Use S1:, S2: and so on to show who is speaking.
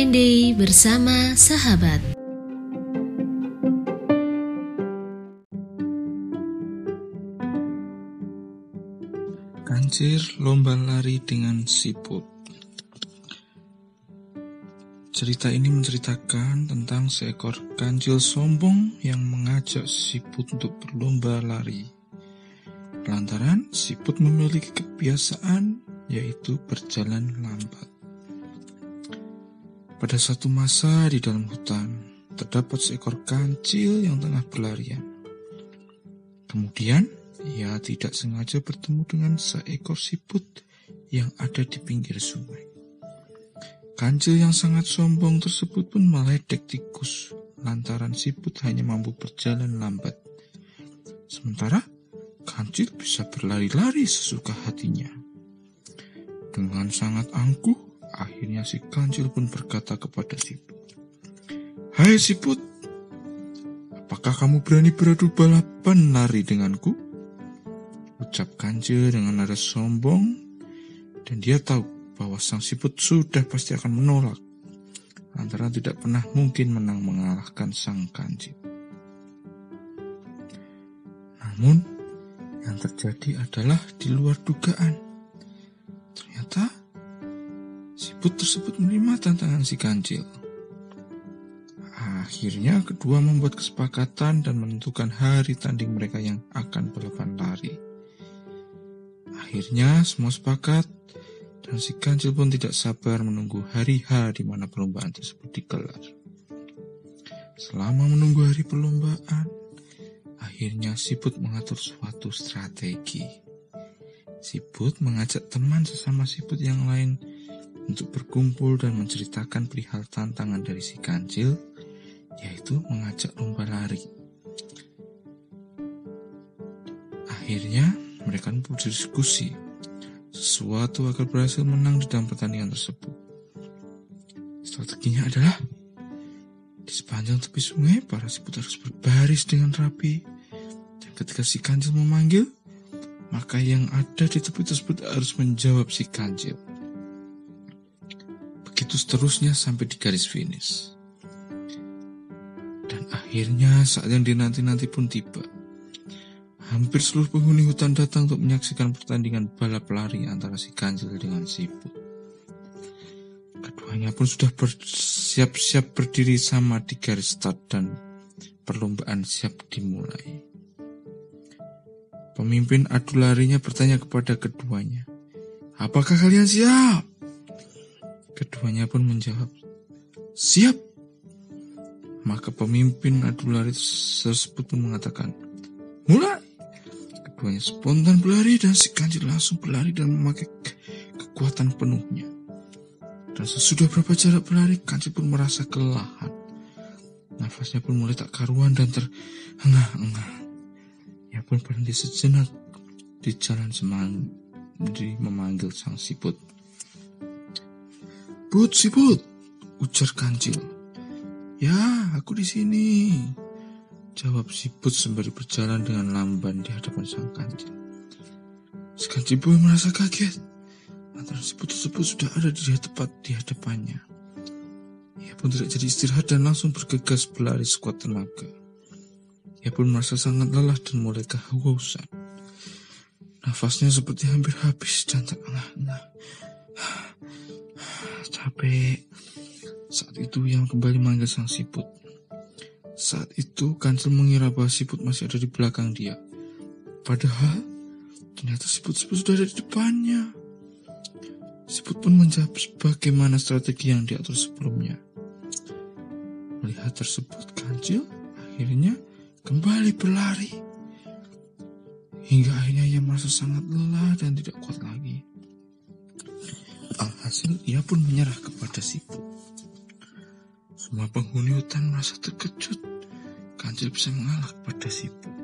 S1: Fine Day bersama sahabat.
S2: Kancil lomba lari dengan siput. Cerita ini menceritakan tentang seekor kancil sombong yang mengajak siput untuk berlomba lari. Lantaran siput memiliki kebiasaan yaitu berjalan lambat. Pada suatu masa di dalam hutan, terdapat seekor kancil yang tengah berlarian. Kemudian, ia tidak sengaja bertemu dengan seekor siput yang ada di pinggir sungai. Kancil yang sangat sombong tersebut pun meledek tikus lantaran siput hanya mampu berjalan lambat. Sementara kancil bisa berlari-lari sesuka hatinya. Dengan sangat angkuh, akhirnya si kancil pun berkata kepada siput. Hai siput, apakah kamu berani beradu balapan lari denganku? Ucap kancil dengan nada sombong dan dia tahu bahwa sang siput sudah pasti akan menolak, antara tidak pernah mungkin menang mengalahkan sang kancil. Namun, yang terjadi adalah di luar dugaan. Siput tersebut menerima tantangan si kancil. Akhirnya kedua membuat kesepakatan dan menentukan hari tanding mereka yang akan balapan lari. Akhirnya semua sepakat dan si kancil pun tidak sabar menunggu hari H di mana perlombaan tersebut digelar. Selama menunggu hari perlombaan, akhirnya Siput mengatur suatu strategi. Siput mengajak teman sesama Siput yang lain untuk berkumpul dan menceritakan perihal tantangan dari si kancil, yaitu mengajak lomba lari. Akhirnya, mereka pun berdiskusi sesuatu agar berhasil menang di dalam pertandingan tersebut. Strateginya adalah di sepanjang tepi sungai, para siput harus berbaris dengan rapi. Dan ketika si kancil memanggil, maka yang ada di tepi tersebut harus menjawab si kancil. Begitu seterusnya sampai di garis finish. Dan akhirnya saat yang dinanti-nanti pun tiba. Hampir seluruh penghuni hutan datang untuk menyaksikan pertandingan balap lari antara si kancil dengan siput. Keduanya pun sudah bersiap-siap berdiri sama di garis start dan perlombaan siap dimulai. Pemimpin adu larinya bertanya kepada keduanya, Apakah kalian siap? Keduanya pun menjawab, Siap. Maka pemimpin adu lari tersebut pun mengatakan, Mulai! Keduanya spontan berlari dan si kancil langsung berlari dan memakai kekuatan penuhnya. Dan sesudah berapa jarak berlari, kancil pun merasa kelelahan. Nafasnya pun mulai tak karuan dan terengah-engah. Ia pun berhenti sejenak di jalan semanggi memanggil sang siput. Put, siput, ujar kancil. Ya, aku di sini. Jawab siput sembari berjalan dengan lamban di hadapan sang kancil. Si kancil pun merasa kaget. Antara siput tersebut sudah ada di tepat di hadapannya. Ia pun tidak jadi istirahat dan langsung bergegas berlari sekuat tenaga. Ia pun merasa sangat lelah dan mulai kehausan. Nafasnya seperti hampir habis dan terengah-engah. Capek. Saat itu yang kembali manggil sang siput. Saat itu kancil mengira bahwa siput masih ada di belakang dia. Padahal ternyata siput-siput sudah ada di depannya. Siput pun menjawab sebagaimana strategi yang diatur sebelumnya. Melihat tersebut kancil akhirnya kembali berlari. Hingga akhirnya ia merasa sangat lelah dan tidak kuat lagi. Alhasil ia pun menyerah kepada siput. Semua penghuni hutan merasa terkejut Kancil bisa mengalah kepada siput.